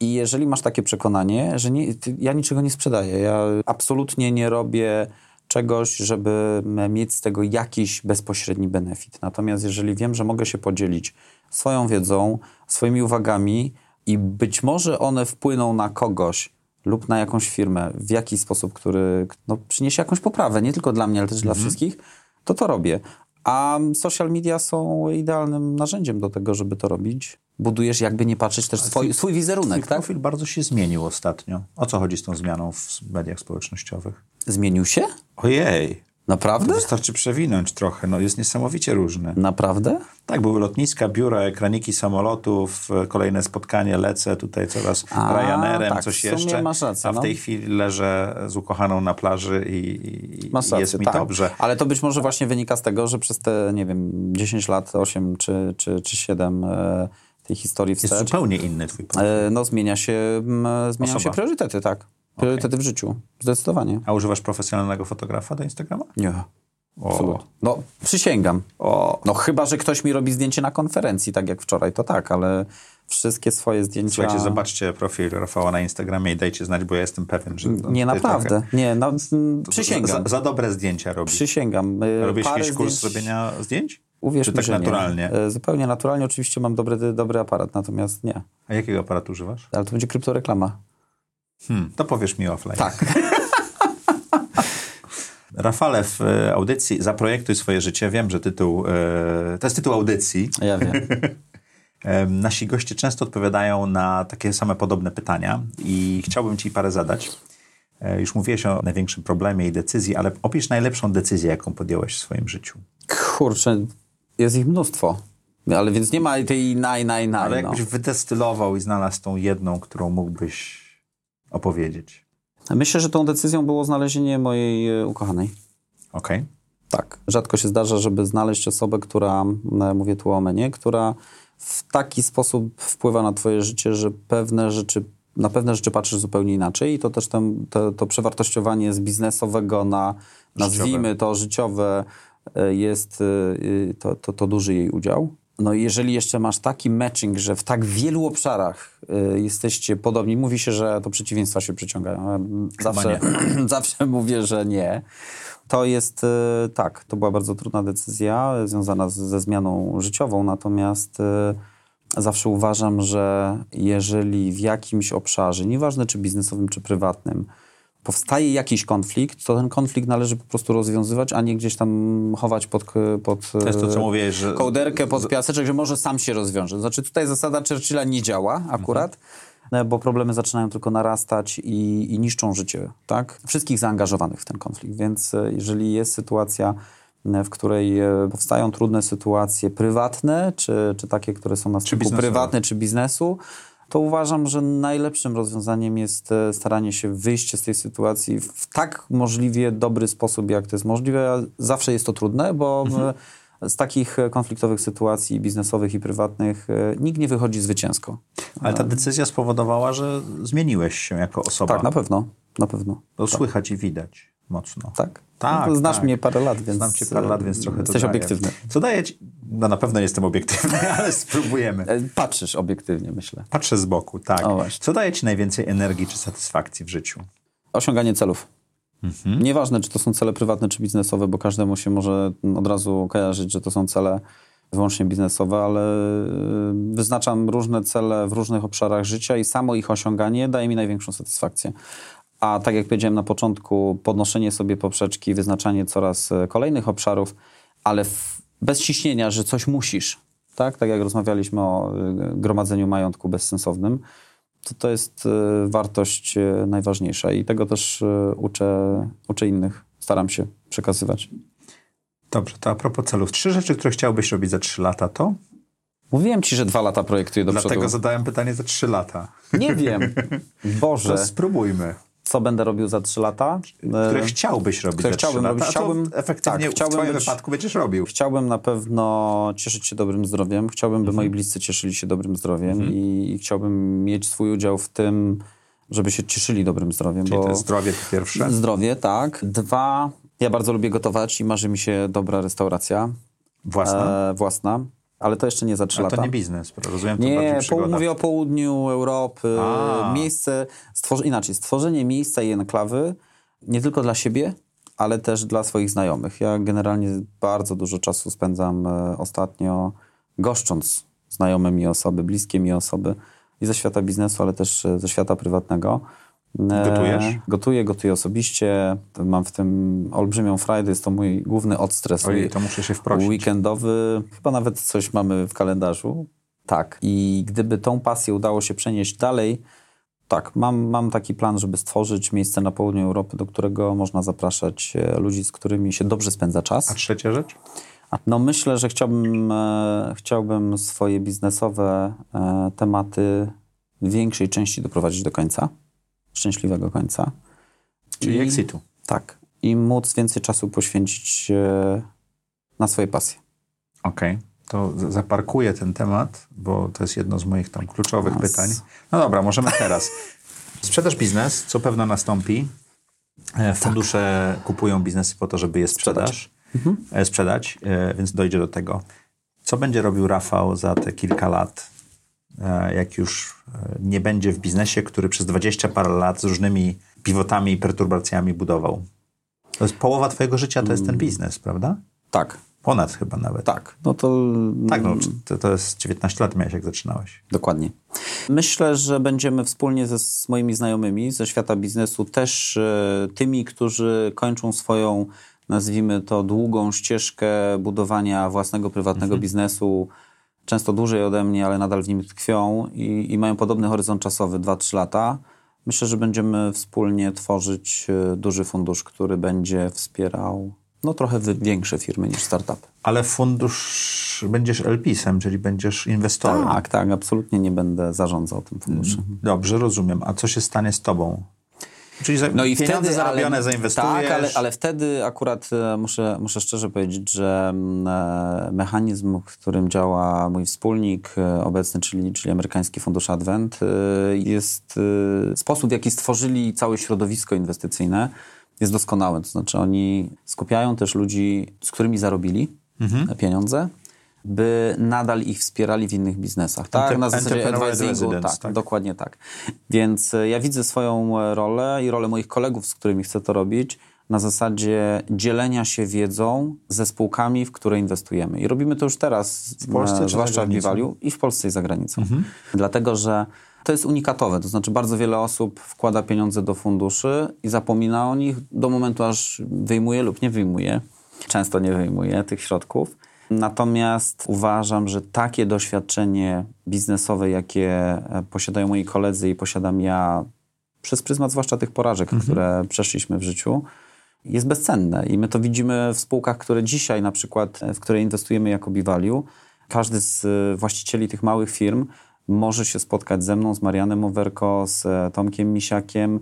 I jeżeli masz takie przekonanie, że nie, ja niczego nie sprzedaję, ja absolutnie nie robię czegoś, żeby mieć z tego jakiś bezpośredni benefit. Natomiast jeżeli wiem, że mogę się podzielić swoją wiedzą, swoimi uwagami i być może one wpłyną na kogoś lub na jakąś firmę w jakiś sposób, który no, przyniesie jakąś poprawę, nie tylko dla mnie, ale też dla wszystkich, to to robię. A social media są idealnym narzędziem do tego, żeby to robić. Budujesz, jakby nie patrzeć, też swój, swój wizerunek, Twój tak? profil bardzo się zmienił ostatnio. O co chodzi z tą zmianą w mediach społecznościowych? Zmienił się? Ojej, Naprawdę? wystarczy przewinąć trochę, no jest niesamowicie różny. Naprawdę? Tak, były lotniska, biura, ekraniki samolotów, e, kolejne spotkanie, lecę tutaj coraz A, Ryanerem, tak, coś jeszcze. masz rację, a w no. tej chwili leżę z ukochaną na plaży i, i rację, jest mi tak. dobrze. Ale to być może właśnie wynika z tego, że przez te, nie wiem, 10 lat, 8 czy, czy, czy 7 e, tej historii Jest wstecz, zupełnie inny twój profil. e, no zmienia się, m, zmieniają Osoba. się priorytety, tak. Priorytety w życiu. Zdecydowanie. A używasz profesjonalnego fotografa do Instagrama? Nie. O, No, przysięgam. O. No chyba, że ktoś mi robi zdjęcie na konferencji, tak jak wczoraj, to tak, ale wszystkie swoje zdjęcia... Słuchajcie, zobaczcie profil Rafała na Instagramie i dajcie znać, bo ja jestem pewien, że... Nie, naprawdę. trochę- Nie, no, mm, Za, przysięgam. za dobre zdjęcia robi. Przysięgam. E, Robisz parę jakiś kurs zdjęć- robienia zdjęć? Uwierz Czy mi, tak że naturalnie? Nie. E, Zupełnie naturalnie. Oczywiście mam dobry, dobry aparat, natomiast nie. A jakiego aparatu używasz? Ale to będzie kryptoreklama. Hmm, to powiesz mi offline. Tak. Rafale, w e, audycji Zaprojektuj swoje życie, wiem, że tytuł, e, to jest tytuł audycji. Ja wiem. Nasi goście często odpowiadają na takie same podobne pytania i chciałbym ci parę zadać. E, Już mówiłeś o największym problemie i decyzji, ale opisz najlepszą decyzję, jaką podjąłeś w swoim życiu. Kurczę, jest ich mnóstwo. Ale więc nie ma tej naj, naj, naj. Ale no. jakbyś wydestylował i znalazł tą jedną, którą mógłbyś opowiedzieć. Myślę, że tą decyzją było znalezienie mojej e, ukochanej. Okej? Tak. Rzadko się zdarza, żeby znaleźć osobę, która, mówię tu o mnie, która w taki sposób wpływa na twoje życie, że pewne rzeczy, na pewne rzeczy patrzysz zupełnie inaczej i to też ten, to, to przewartościowanie z biznesowego na, nazwijmy to, życiowe e, jest, e, to, to, to duży jej udział. No i jeżeli jeszcze masz taki matching, że w tak wielu obszarach y, jesteście podobni, mówi się, że to przeciwieństwa się przyciągają. Zawsze, zawsze mówię, że nie. To jest y, tak, to była bardzo trudna decyzja związana z, ze zmianą życiową, natomiast y, zawsze uważam, że jeżeli w jakimś obszarze, nieważne czy biznesowym, czy prywatnym, powstaje jakiś konflikt, to ten konflikt należy po prostu rozwiązywać, a nie gdzieś tam chować pod, pod to jest to, co mówię, że... kołderkę, pod piaseczek, że może sam się rozwiąże. Znaczy tutaj zasada Churchilla nie działa akurat, mhm. bo problemy zaczynają tylko narastać i, i niszczą życie tak? wszystkich zaangażowanych w ten konflikt. Więc e, jeżeli jest sytuacja, e, w której e, powstają trudne sytuacje prywatne, czy, czy takie, które są na styku prywatne czy biznesu, to uważam, że najlepszym rozwiązaniem jest e, staranie się wyjść z tej sytuacji w tak możliwie dobry sposób, jak to jest możliwe. Zawsze jest to trudne, bo mhm. z takich e, konfliktowych sytuacji biznesowych i prywatnych e, nikt nie wychodzi zwycięsko. Ale ta decyzja spowodowała, że zmieniłeś się jako osoba. Tak, na pewno. Na pewno. To tak. słychać i widać mocno. Tak? Tak. No znasz tak. mnie parę lat, więc. Znam cię parę lat, więc trochę Jesteś obiektywny. Co daje ci. No na pewno jestem obiektywny, ale spróbujemy. E, patrzysz obiektywnie, myślę. Patrzę z boku, tak. Co daje ci najwięcej energii czy satysfakcji w życiu? Osiąganie celów. Mhm. Nieważne, czy to są cele prywatne, czy biznesowe, bo każdemu się może od razu kojarzyć, że to są cele wyłącznie biznesowe, ale e, wyznaczam różne cele w różnych obszarach życia i samo ich osiąganie daje mi największą satysfakcję. A tak jak powiedziałem na początku, podnoszenie sobie poprzeczki, wyznaczanie coraz e, kolejnych obszarów, ale w, bez ciśnienia, że coś musisz, tak? Tak jak rozmawialiśmy o e, gromadzeniu majątku bezsensownym, to to jest e, wartość najważniejsza i tego też uczę, uczę innych, staram się przekazywać. Dobrze, to a propos celów. Trzy rzeczy, które chciałbyś robić za trzy lata, to? Mówiłem ci, że dwa lata projektuję do Dlatego przodu. Dlatego zadałem pytanie za trzy lata. Nie wiem. Boże. To spróbujmy co będę robił za 3 lata. Które chciałbyś robić które za chciałbym 3 lata, robić. Chciałbym, efektywnie tak, chciałbym w twoim być, wypadku będziesz robił. Chciałbym na pewno cieszyć się dobrym zdrowiem. Chciałbym, by mhm. moi bliscy cieszyli się dobrym zdrowiem mhm. i, i, chciałbym mieć swój udział w tym, żeby się cieszyli dobrym zdrowiem. Czyli bo to zdrowie po pierwsze? Zdrowie, tak. Dwa, ja bardzo lubię gotować i marzy mi się dobra restauracja. Własna? E, własna. Ale to jeszcze nie za trzy lata. to nie biznes, rozumiem, to Nie, po, mówię o południu Europy. A. Miejsce, stworzy, inaczej, stworzenie miejsca i enklawy nie tylko dla siebie, ale też dla swoich znajomych. Ja generalnie bardzo dużo czasu spędzam e, ostatnio goszcząc znajome mi osoby, bliskie mi osoby i ze świata biznesu, ale też e, ze świata prywatnego. Gotujesz? E, gotuję, gotuję osobiście. Mam w tym olbrzymią frajdę. Jest to mój główny odstres. Ojej, to muszę się wprosić. Weekendowy. Chyba nawet coś mamy w kalendarzu. Tak. I gdyby tą pasję udało się przenieść dalej, tak, mam, mam taki plan, żeby stworzyć miejsce na południu Europy, do którego można zapraszać e, ludzi, z którymi się dobrze spędza czas. A trzecia rzecz? No myślę, że chciałbym, e, chciałbym swoje biznesowe e, tematy w większej części doprowadzić do końca szczęśliwego końca. Czyli I, exitu. Tak. I móc więcej czasu poświęcić e, na swoje pasje. Okej. Okay. To zaparkuję ten temat, bo to jest jedno z moich tam kluczowych Nas. pytań. No dobra, możemy teraz. Sprzedaż biznes, co pewno nastąpi. E, fundusze tak. kupują biznesy po to, żeby je sprzedać. Mhm. E, sprzedać, więc dojdzie do tego. Co będzie robił Rafał za te kilka lat? E, jak już e, nie będzie w biznesie, który przez 20 parę lat z różnymi pivotami i perturbacjami budował. To jest połowa twojego życia, to jest ten mm. biznes, prawda? Tak. Ponad chyba nawet. Tak. No to... Tak, no, to, to jest 19 lat miałeś, jak zaczynałeś. Dokładnie. Myślę, że będziemy wspólnie ze, z moimi znajomymi ze świata biznesu, też e, tymi, którzy kończą swoją, nazwijmy to, długą ścieżkę budowania własnego, prywatnego mhm. biznesu, często dłużej ode mnie, ale nadal w nim tkwią i, i mają podobny horyzont czasowy 2-3 lata. Myślę, że będziemy wspólnie tworzyć e, duży fundusz, który będzie wspierał no, trochę większe firmy niż startupy. Ale fundusz będziesz LP-sem, czyli będziesz inwestorem. Tak, tak, absolutnie nie będę zarządzał tym funduszem. Dobrze, rozumiem. A co się stanie z tobą? Czyli za, No i wtedy, zarobione ale, zainwestujesz. Tak, ale, ale wtedy akurat e, muszę, muszę szczerze powiedzieć, że mm, e, mechanizm, w którym działa mój wspólnik e, obecny, czyli, czyli amerykański fundusz Advent, jest sposób, w jaki stworzyli całe środowisko inwestycyjne, jest doskonały. To znaczy oni skupiają też ludzi, z którymi zarobili Mhm. pieniądze, by nadal ich wspierali w innych biznesach. Tak, Enter- na zasadzie advisingu. Tak, tak. dokładnie tak. Więc e, ja widzę swoją e, rolę i rolę moich kolegów, z którymi chcę to robić, na zasadzie dzielenia się wiedzą ze spółkami, w które inwestujemy. I robimy to już teraz, W Polsce e, zwłaszcza w? Bivalue i w Polsce i za granicą. Mhm. Dlatego, że to jest unikatowe, to znaczy bardzo wiele osób wkłada pieniądze do funduszy i zapomina o nich do momentu, aż wyjmuje lub nie wyjmuje. Często nie wyjmuje tych środków. Natomiast uważam, że takie doświadczenie biznesowe, jakie e, posiadają moi koledzy i posiadam ja, przez pryzmat zwłaszcza tych porażek, które przeszliśmy w życiu, jest bezcenne. I my to widzimy w spółkach, które dzisiaj na przykład, e, w które inwestujemy jako Bivalue. Każdy z e, właścicieli tych małych firm może się spotkać ze mną, z Marianem Owerko, z Tomkiem Misiakiem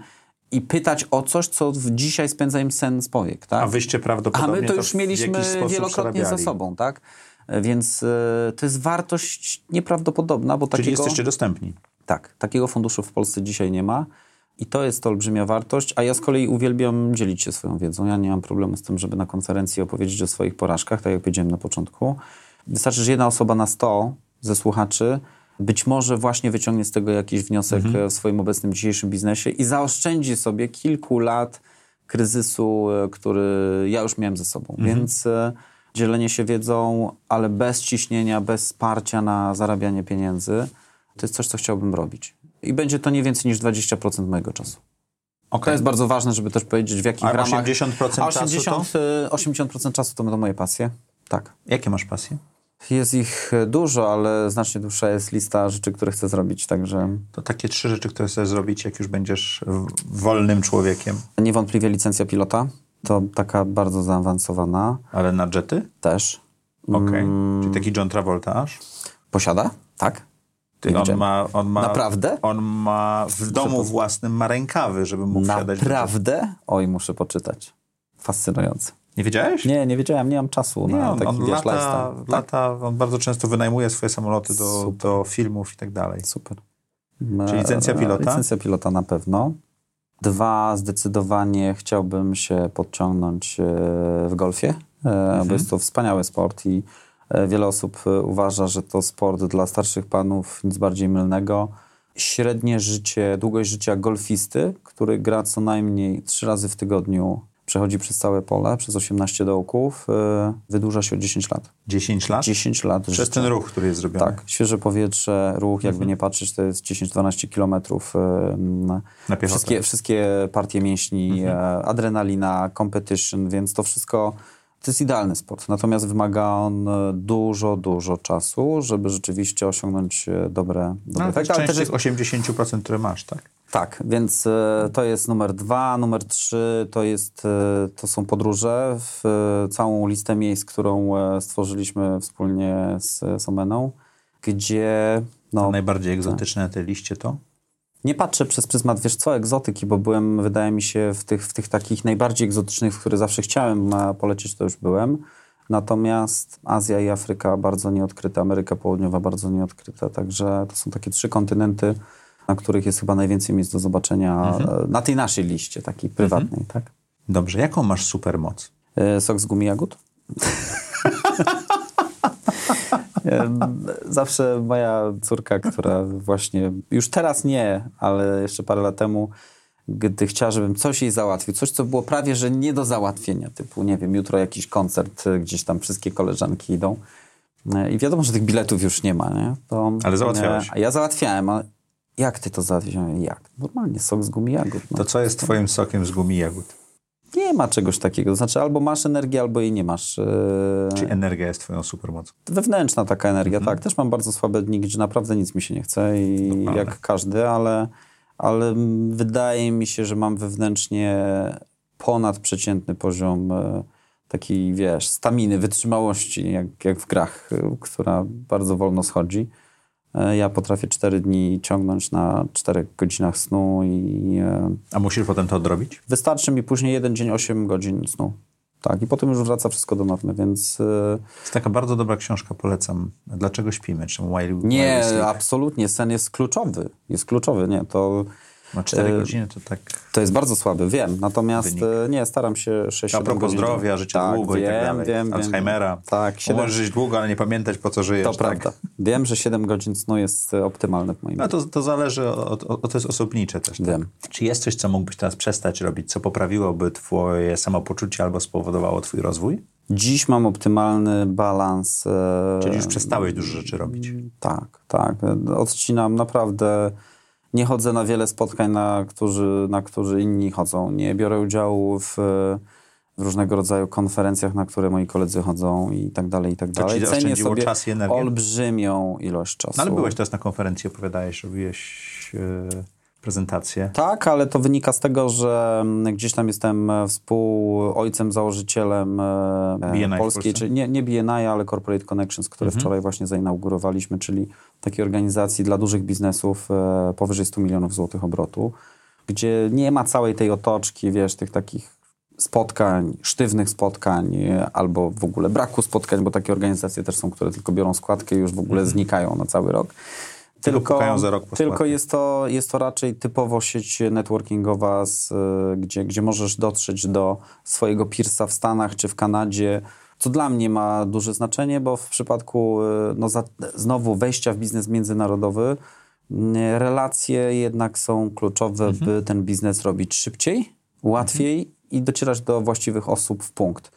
i pytać o coś, co w- dzisiaj spędza im sen z powiek. Tak? A wyście A prawdopodobnie my to już mieliśmy wielokrotnie ze sobą, tak? E, Więc e, to jest wartość nieprawdopodobna, bo Czyli takiego... jesteście dostępni. Tak, takiego funduszu w Polsce dzisiaj nie ma i to jest olbrzymia wartość, a ja z kolei uwielbiam dzielić się swoją wiedzą. Ja nie mam problemu z tym, żeby na konferencji opowiedzieć o swoich porażkach, tak jak powiedziałem na początku. Wystarczy, że jedna osoba na 100 ze słuchaczy być może właśnie wyciągnie z tego jakiś wniosek e, w swoim obecnym dzisiejszym biznesie i zaoszczędzi sobie kilku lat kryzysu, e, który ja już miałem ze sobą. Więc e, dzielenie się wiedzą, ale bez ciśnienia, bez wsparcia na zarabianie pieniędzy, to jest coś, co chciałbym robić. I będzie to nie więcej niż 20% mojego czasu. To Okej. jest bardzo ważne, żeby też powiedzieć, w jakich A ramach... 80% A czasu 80, e, 80% czasu to będą moje pasje. Tak. Jakie masz pasje? Jest ich e, dużo, ale znacznie dłuższa jest lista rzeczy, które chcę zrobić, także To takie trzy rzeczy, które chcesz zrobić, jak już będziesz wolnym człowiekiem. niewątpliwie licencja pilota. To taka bardzo zaawansowana Ale na jety? też. Okej. Mm. Czyli taki John Travolta aż? Posiada? Tak. Ty, on, ma, on ma... Naprawdę? On ma w domu własnym ma rękawy, żeby mógł wsiadać. do- Naprawdę? Oj, muszę poczytać. Fascynujące. Nie wiedziałeś? Nie, nie wiedziałem, nie mam czasu Nie, na on, taki on wiesz, lata, lifestyle. Tak? lata, on bardzo często wynajmuje swoje samoloty do, Super. do filmów i tak dalej. Super. Czyli licencja pilota? Licencja pilota na pewno. Dwa, zdecydowanie chciałbym się podciągnąć e, w golfie, e, Mhm. bo jest to wspaniały sport i e, wiele osób uważa, że to sport dla starszych panów, nic bardziej mylnego. Średnie życie, długość życia golfisty, który gra co najmniej trzy razy w tygodniu, przechodzi przez całe pole, przez 18 dołków, e, wydłuża się o 10 lat. 10 lat? 10 lat Przez życia. ten ruch, który jest zrobiony. Tak, świeże powietrze, ruch, jakby Mhm. nie patrzeć, to jest 10-12 kilometrów. Na piechotę. Wszystkie, wszystkie partie mięśni, Mhm. e, adrenalina, competition, więc to wszystko to jest idealny sport. Natomiast wymaga on e, dużo, dużo czasu, żeby rzeczywiście osiągnąć e, dobre, No, dobre jest efekty. Ale też jest, 80%, które masz, tak? tak, więc e, to jest numer dwa. Numer trzy to, jest, to są podróże w całą listę miejsc, którą stworzyliśmy wspólnie z Someną, gdzie no, Najbardziej egzotyczne na tej liście to? Nie patrzę przez pryzmat, wiesz co, egzotyki, bo byłem, wydaje mi się, w tych, w tych takich najbardziej egzotycznych, w które zawsze chciałem polecieć, to już byłem. Natomiast Azja i Afryka bardzo nieodkryte, Ameryka Południowa bardzo nieodkryta, także to są takie trzy kontynenty, na których jest chyba najwięcej miejsc do zobaczenia e, na tej naszej liście, takiej prywatnej, tak? Dobrze, jaką masz supermoc? E, Sok z gumi jagód? Zawsze moja córka, która właśnie, już teraz nie, ale jeszcze parę lat temu, gdy chciała, żebym coś jej załatwił, coś, co było prawie, że nie do załatwienia, typu, nie wiem, jutro jakiś koncert, gdzieś tam wszystkie koleżanki idą E, i wiadomo, że tych biletów już nie ma, nie? To, Ale załatwiałeś. e, A ja załatwiałem, ale jak ty to załatwiłeś? Jak? Normalnie, sok z gumi jagód. No. To co jest twoim sokiem z gumi jagód? Nie ma czegoś takiego. To znaczy, albo masz energię, albo jej nie masz. Yy, Czy energia jest twoją supermocą? Wewnętrzna taka energia, Mhm. tak. Też mam bardzo słabe dni, gdzie naprawdę nic mi się nie chce, i Normalne. jak każdy, ale, ale wydaje mi się, że mam wewnętrznie ponadprzeciętny poziom e, takiej, wiesz, staminy, wytrzymałości, jak, jak w grach, e, która bardzo wolno schodzi. E, Ja potrafię 4 dni ciągnąć na 4 godzinach snu i e, A musisz potem to odrobić? wystarczy mi później jeden dzień 8 godzin snu. Tak, i potem już wraca wszystko do normy, więc e, jest taka bardzo dobra książka, polecam. Dlaczego śpimy? Why, why nie, absolutnie, sen jest kluczowy. Jest kluczowy, nie, to, No 4 e, godziny to tak... to jest bardzo słaby, wiem. Natomiast Wynik. e, nie, staram się 6 A propos zdrowia, życia długo i tak dalej. Wiem, wiem, Alzheimera. Tak, Bo 7, Możesz żyć długo, ale nie pamiętać po co żyjesz. to tak? prawda. Wiem, że 7 godzin snu jest e, optymalne w moim No to, to zależy, od, od, to jest osobnicze też. Tak? Wiem. Czy jest coś, co mógłbyś teraz przestać robić, co poprawiłoby twoje samopoczucie albo spowodowało twój rozwój? Dziś mam optymalny balans. Czyli już przestałeś dużo rzeczy robić. Tak, tak. Odcinam naprawdę. Nie chodzę na wiele spotkań, na którzy, na którzy inni chodzą. Nie biorę udziału w, w różnego rodzaju konferencjach, na które moi koledzy chodzą i tak dalej, i tak To dalej. Cenię sobie czas i energię? olbrzymią ilość czasu. No ale byłeś teraz na konferencji, opowiadałeś, robiłeś e, prezentację. Tak, ale to wynika z tego, że mm, gdzieś tam jestem e, współojcem, założycielem e, BNI polskiej, czy nie, nie BNI, ale Corporate Connections, które Mhm. wczoraj właśnie zainaugurowaliśmy, czyli takiej organizacji dla dużych biznesów e, powyżej 100 milionów złotych obrotu, gdzie nie ma całej tej otoczki, wiesz, tych takich spotkań, sztywnych spotkań, albo w ogóle braku spotkań, bo takie organizacje też są, które tylko biorą składkę i już w ogóle znikają na cały rok. Tylko za rok tylko jest to, jest to raczej typowo sieć networkingowa, z, y, gdzie, gdzie możesz dotrzeć do swojego peersa w Stanach czy w Kanadzie, co dla mnie ma duże znaczenie, bo w przypadku y, no, za, znowu wejścia w biznes międzynarodowy, relacje jednak są kluczowe, by ten biznes robić szybciej, łatwiej i docierać do właściwych osób w punkt.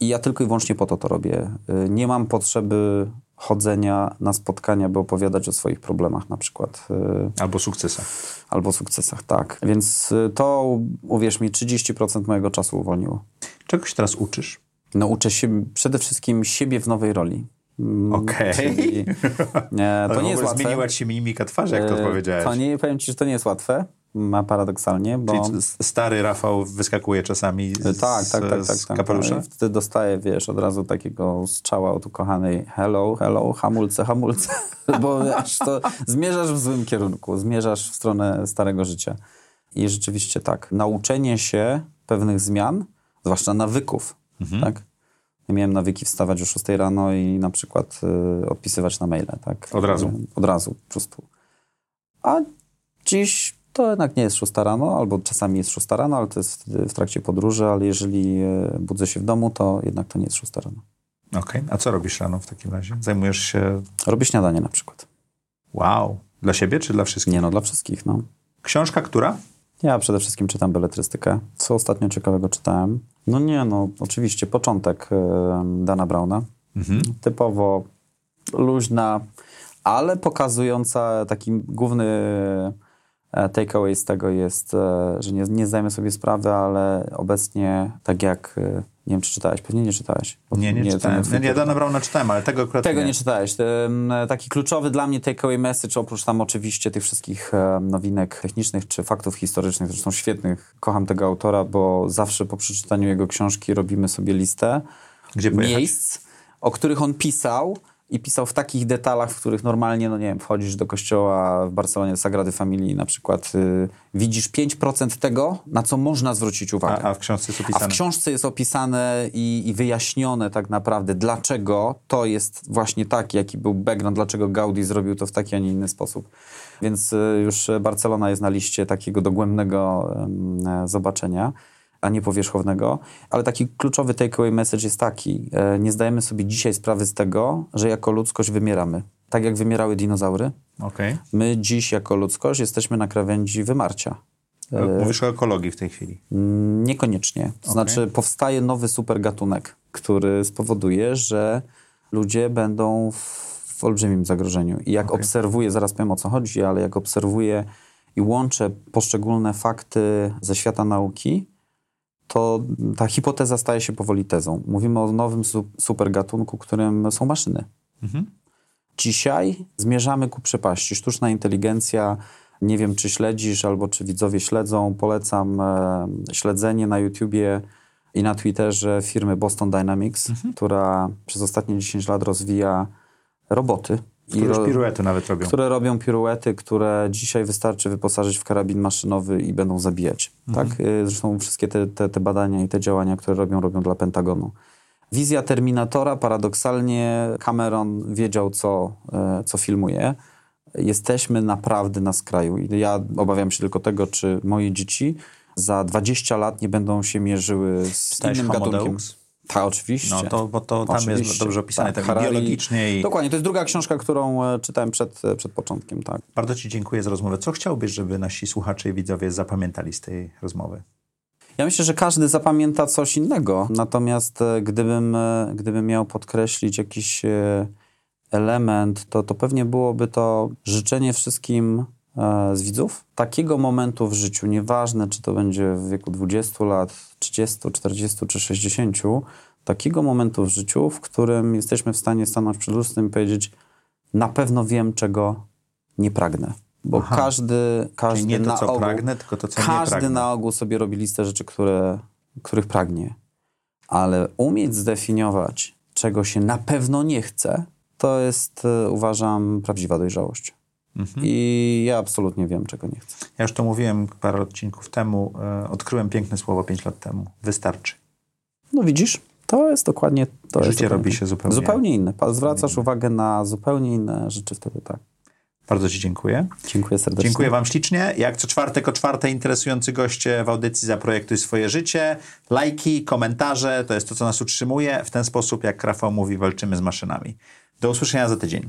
I ja tylko i wyłącznie po to to robię. Y, Nie mam potrzeby chodzenia na spotkania, by opowiadać o swoich problemach na przykład, y, Albo sukcesach. albo sukcesach, tak. Więc y, to, uwierz mi, 30% mojego czasu uwolniło. Czego się teraz uczysz? No uczę się przede wszystkim siebie w nowej roli. Mm, Okej. nie, Ale to w nie jest łatwe. zmieniła ci się mimika twarzy, jak to E, powiedziałeś. To nie, powiem ci, że to nie jest łatwe, ma paradoksalnie, bo... Czyli stary Rafał wyskakuje czasami z, Tak, tak, tak, tak. z tak. kapelusza? I Wtedy dostaję, wiesz, od razu takiego strzała od ukochanej hello, hello, hamulce, hamulce. Bo wiesz, to zmierzasz w złym kierunku, zmierzasz w stronę starego życia. I rzeczywiście tak, nauczenie się pewnych zmian, zwłaszcza nawyków, Mhm. tak? Ja miałem nawyki wstawać o 6 rano i na przykład y, odpisywać na maile, tak? Od razu. Od razu, po prostu. A dziś to jednak nie jest 6 rano, albo czasami jest 6 rano, ale to jest w trakcie podróży, ale jeżeli y, budzę się w domu, to jednak to nie jest 6 rano. Okej, a co robisz rano w takim razie? Zajmujesz się... Robię śniadanie na przykład. Wow. Dla siebie czy dla wszystkich? Nie no, dla wszystkich, no. Książka, która? Ja przede wszystkim czytam beletrystykę. Co ostatnio ciekawego czytałem? No nie, no oczywiście początek y, Dana Browna. Mhm. Typowo luźna, ale pokazująca taki główny e, takeaway z tego jest, e, że nie, nie zdajemy sobie sprawy, ale obecnie, tak jak, e, nie wiem czy czytałeś, pewnie nie czytałeś. Nie, nie, to czytałem. Nie, nie, typ. Dana Browna czytałem, ale tego akurat Tego nie. nie czytałeś. Taki kluczowy dla mnie takeaway message, oprócz tam oczywiście tych wszystkich nowinek technicznych czy faktów historycznych, zresztą świetnych. Kocham tego autora, bo zawsze po przeczytaniu jego książki robimy sobie listę Gdzie pojechać? miejsc, o których on pisał i pisał w takich detalach, w których normalnie, no nie wiem, wchodzisz do kościoła w Barcelonie Sagrady Familii na przykład, y, widzisz 5% tego, na co można zwrócić uwagę. A, a w książce jest A opisane. w książce jest opisane i, i wyjaśnione tak naprawdę, dlaczego to jest właśnie tak, jaki był background, dlaczego Gaudi zrobił to w taki, a nie inny sposób. Więc y, już Barcelona jest na liście takiego dogłębnego e, zobaczenia, a nie powierzchownego. Ale taki kluczowy takeaway message jest taki. e, Nie zdajemy sobie dzisiaj sprawy z tego, że jako ludzkość wymieramy. Tak jak wymierały dinozaury, Okej. my dziś jako ludzkość jesteśmy na krawędzi wymarcia. Mówisz o ekologii w tej chwili. Niekoniecznie. To znaczy, powstaje nowy supergatunek, który spowoduje, że ludzie będą w, w olbrzymim zagrożeniu. I jak obserwuję, zaraz powiem o co chodzi, ale jak obserwuję i łączę poszczególne fakty ze świata nauki, to ta hipoteza staje się powoli tezą. Mówimy o nowym su- supergatunku, którym są maszyny. Dzisiaj zmierzamy ku przepaści. Sztuczna inteligencja, nie wiem czy śledzisz albo czy widzowie śledzą, polecam e, śledzenie na YouTubie i na Twitterze firmy Boston Dynamics, która przez ostatnie 10 lat rozwija roboty Które już piruety nawet robią. które robią piruety, które dzisiaj wystarczy wyposażyć w karabin maszynowy i będą zabijać. Mhm. Tak? Y, Zresztą wszystkie te, te, te badania i te działania, które robią, robią dla Pentagonu. Wizja Terminatora, paradoksalnie Cameron wiedział, co, e, co filmuje. Jesteśmy naprawdę na skraju. Ja obawiam się tylko tego, czy moje dzieci za 20 lat nie będą się mierzyły z Czytałeś innym Homo gatunkiem. Deus? Tak, oczywiście. No to, bo to tam jest Oczywiście. dobrze opisane, Tak, tak, Harari- biologicznie i Dokładnie, to jest druga książka, którą e, czytałem przed, e, przed początkiem, tak. bardzo Ci dziękuję za rozmowę. Co chciałbyś, żeby nasi słuchacze i widzowie zapamiętali z tej rozmowy? Ja myślę, że każdy zapamięta coś innego. Natomiast e, gdybym, gdybym miał podkreślić jakiś element, to, to pewnie byłoby to życzenie wszystkim z widzów takiego momentu w życiu, nieważne czy to będzie w wieku 20 lat, 30, 40 czy 60, takiego momentu w życiu, w którym jesteśmy w stanie stanąć przed lustrem i powiedzieć na pewno wiem, czego nie pragnę. Bo Aha. każdy, każdy Czyli nie to, co ogół, pragnę, tylko to, co nie każdy pragnę. na ogół sobie robi listę rzeczy, które, których pragnie. Ale umieć zdefiniować, czego się na pewno nie chce, to jest, e, uważam, prawdziwa dojrzałość. Mhm. I ja absolutnie wiem, czego nie chcę. Ja już to mówiłem parę odcinków temu. E, odkryłem piękne słowo 5 lat temu. Wystarczy. No widzisz, to jest dokładnie to. Życie dokładnie robi się zupełnie- Zupełnie inne. Zwracasz uwagę na zupełnie inne rzeczy wtedy, tak. Bardzo Ci dziękuję. Dziękuję serdecznie. Dziękuję Wam ślicznie. Jak co czwartek o czwartej interesujący goście w audycji Zaprojektuj swoje życie. Lajki, komentarze, to jest to, co nas utrzymuje. W ten sposób, jak Rafał mówi, walczymy z maszynami. Do usłyszenia za tydzień.